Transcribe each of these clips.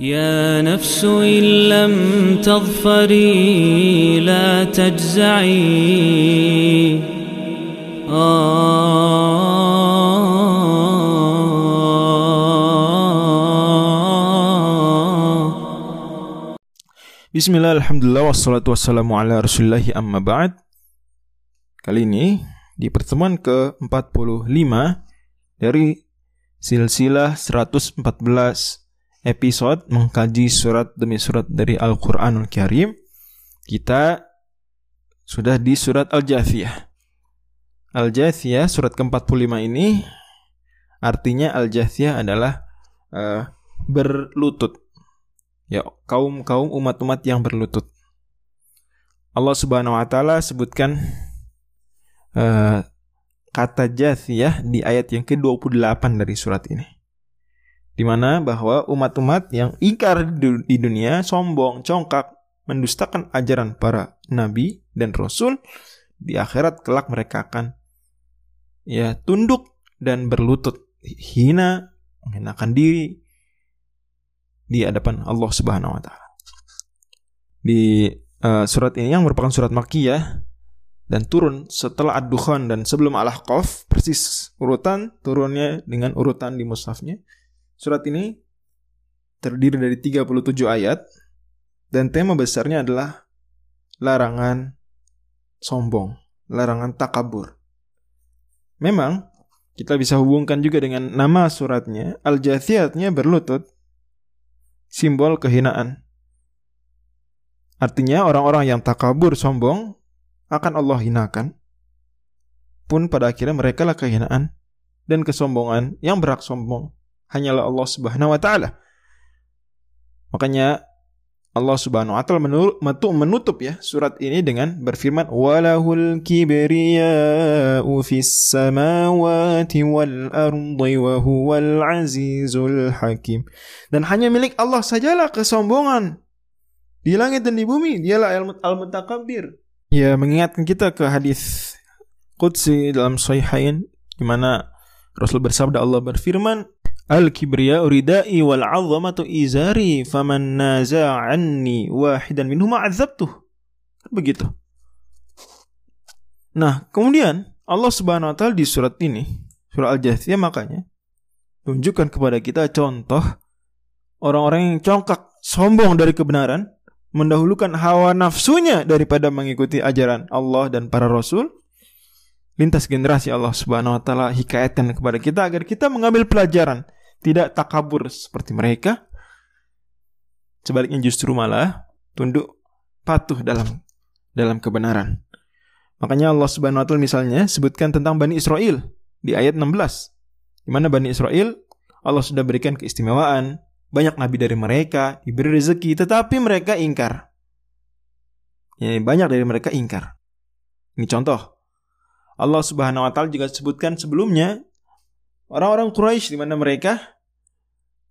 يا نفس إن لم تظفري لا تجزعي Bismillah, Alhamdulillah, wassalatu wassalamu ala rasulillahi amma ba'd Kali ini, di pertemuan ke-45 dari silsilah 114 episode mengkaji surat demi surat dari Al-Quranul Karim Kita sudah di surat Al-Jathiyah Al-Jathiyah, surat ke-45 ini Artinya Al-Jathiyah adalah uh, berlutut ya kaum-kaum umat-umat yang berlutut. Allah Subhanahu wa taala sebutkan uh, kata jathiyah di ayat yang ke-28 dari surat ini. Di mana bahwa umat-umat yang ingkar di dunia, sombong, congkak, mendustakan ajaran para nabi dan rasul, di akhirat kelak mereka akan ya tunduk dan berlutut, hina, menghinakan diri, di hadapan Allah Subhanahu wa taala. Di uh, surat ini yang merupakan surat Makkiyah dan turun setelah Ad-Dukhan dan sebelum Al-Ahqaf, persis urutan turunnya dengan urutan di mushafnya. Surat ini terdiri dari 37 ayat dan tema besarnya adalah larangan sombong, larangan takabur. Memang kita bisa hubungkan juga dengan nama suratnya, Al-Jathiyatnya berlutut, simbol kehinaan. Artinya orang-orang yang takabur sombong akan Allah hinakan. Pun pada akhirnya mereka lah kehinaan dan kesombongan yang berhak sombong hanyalah Allah Subhanahu wa taala. Makanya Allah Subhanahu wa taala menutup ya surat ini dengan berfirman walahul kibriya'u fis samawati wal ardi wa huwal azizul hakim. Dan hanya milik Allah sajalah kesombongan di langit dan di bumi. Dialah al-mutakabbir. Ya, mengingatkan kita ke hadis qudsi dalam sahihain di mana Rasul bersabda Allah berfirman Al-kibriya ridai wal 'azamatu izari faman naza'anni wahidan minhuma azabtuh. Kan begitu. Nah, kemudian Allah Subhanahu wa taala di surat ini, surah Al-Jathiyah makanya tunjukkan kepada kita contoh orang-orang yang congkak, sombong dari kebenaran, mendahulukan hawa nafsunya daripada mengikuti ajaran Allah dan para rasul. Lintas generasi Allah Subhanahu wa taala hikayatkan kepada kita agar kita mengambil pelajaran tidak takabur seperti mereka. Sebaliknya justru malah tunduk patuh dalam dalam kebenaran. Makanya Allah Subhanahu wa taala misalnya sebutkan tentang Bani Israel di ayat 16. Di mana Bani Israel Allah sudah berikan keistimewaan, banyak nabi dari mereka, diberi rezeki, tetapi mereka ingkar. Ya, banyak dari mereka ingkar. Ini contoh. Allah Subhanahu wa taala juga sebutkan sebelumnya orang-orang Quraisy di mana mereka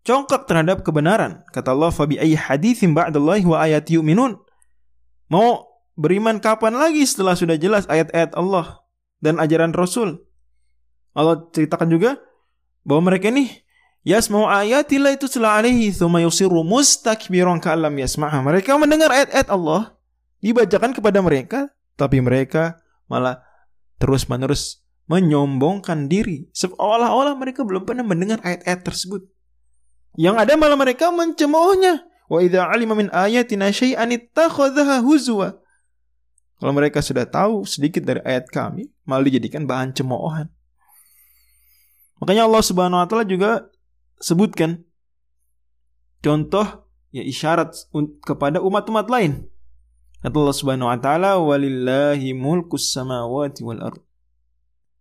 congkak terhadap kebenaran. Kata Allah, "Fabi ayyi haditsin ba'dallahi wa ayati yu'minun?" Mau beriman kapan lagi setelah sudah jelas ayat-ayat Allah dan ajaran Rasul? Allah ceritakan juga bahwa mereka ini yasma'u ayatillah itu telah alaihi thumma yusiru mustakbiran ka'allam yasma'ha. Mereka mendengar ayat-ayat Allah dibacakan kepada mereka, tapi mereka malah terus-menerus menyombongkan diri seolah-olah mereka belum pernah mendengar ayat-ayat tersebut. Yang ada malah mereka mencemoohnya. Wa idza alima min ayatina syai'an ittakhadhaha huzwa. Kalau mereka sudah tahu sedikit dari ayat kami, malah dijadikan bahan cemoohan. Makanya Allah Subhanahu wa taala juga sebutkan contoh ya isyarat kepada umat-umat lain. Kata Allah Subhanahu wa taala, "Walillahi mulkus samawati wal ardh."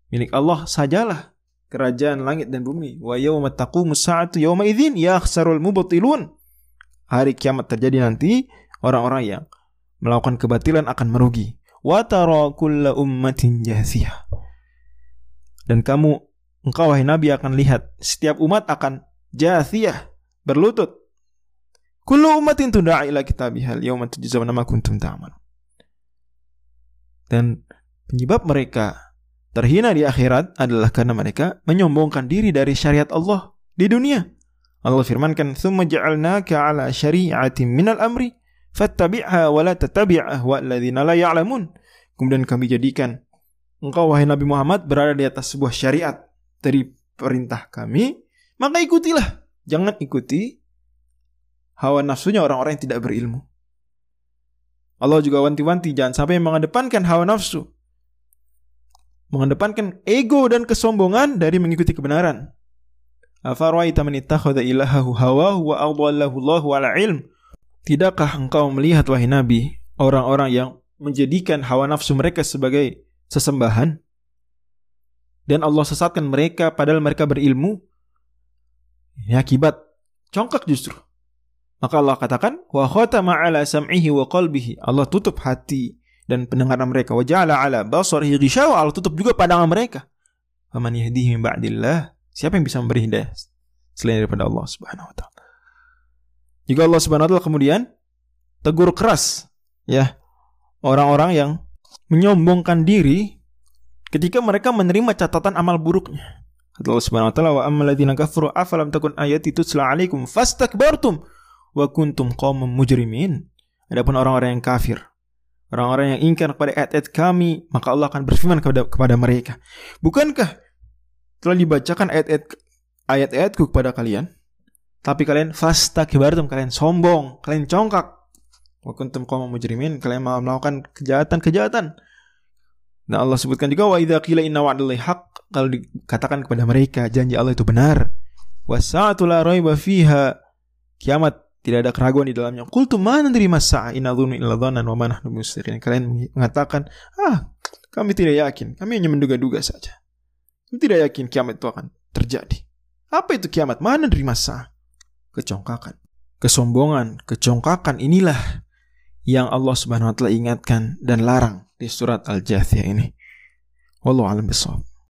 Milik Allah sajalah kerajaan langit dan bumi. Wa yauma taqumu sa'atu yauma idzin yakhsarul mubtilun. Hari kiamat terjadi nanti orang-orang yang melakukan kebatilan akan merugi. Wa tara kulla ummatin jathiyah. Dan kamu engkau wahai Nabi akan lihat setiap umat akan jathiyah berlutut. Kullu ummatin tud'a ila kitabihal yauma tujzauna ma kuntum ta'malun. Dan penyebab mereka terhina di akhirat adalah karena mereka menyombongkan diri dari syariat Allah di dunia. Allah firmankan, "Tsumma ja'alnaka 'ala syari'atin minal amri fattabi'ha wa la tattabi' ahwa alladziina la ya'lamun." Kemudian kami jadikan engkau wahai Nabi Muhammad berada di atas sebuah syariat dari perintah kami, maka ikutilah. Jangan ikuti hawa nafsunya orang-orang yang tidak berilmu. Allah juga wanti-wanti jangan sampai mengedepankan hawa nafsu. Mengedepankan ego dan kesombongan dari mengikuti kebenaran. Man ittakhadha ilahahu hawahu wa. Tidakkah engkau melihat wahai Nabi orang-orang yang menjadikan hawa nafsu mereka sebagai sesembahan dan Allah sesatkan mereka padahal mereka berilmu? Ya akibat congkak justru. Maka Allah katakan, wa khatama ala sam'ihi wa qalbihi. Allah tutup hati dan pendengaran mereka. Wa ja'ala ala basarihi ghishawa. Allah tutup juga pandangan mereka. Faman yahdihi min ba'dillah. Siapa yang bisa memberi hidayah selain daripada Allah Subhanahu wa taala? Juga Allah Subhanahu wa taala kemudian tegur keras ya orang-orang yang menyombongkan diri ketika mereka menerima catatan amal buruknya. Kata Allah Subhanahu wa taala, "Wa ammal ladzina kafaru afalam takun ayati tutla 'alaikum fastakbartum wa kuntum qauman mujrimin. Adapun orang-orang yang kafir, orang-orang yang ingkar kepada ayat-ayat kami, maka Allah akan berfirman kepada kepada mereka, "Bukankah telah dibacakan ayat-ayat ayat-ayatku kepada kalian? Tapi kalian fastakbartum, kalian sombong, kalian congkak. Wa kuntum qauman mujrimin, kalian malah melakukan kejahatan-kejahatan." Nah Allah sebutkan juga wa idza qila inna wa'dallahi haq kalau dikatakan kepada mereka janji Allah itu benar. Wasa'atu la raiba fiha kiamat tidak ada keraguan di dalamnya. Qultu mana dari masa inna dhunnu illa dhanan wa mana Kalian mengatakan, "Ah, kami tidak yakin. Kami hanya menduga-duga saja." Kami tidak yakin kiamat itu akan terjadi. Apa itu kiamat? Mana dari masa? Kecongkakan. Kesombongan, kecongkakan inilah yang Allah Subhanahu wa taala ingatkan dan larang di surat Al-Jathiyah ini. Wallahu a'lam bishawab.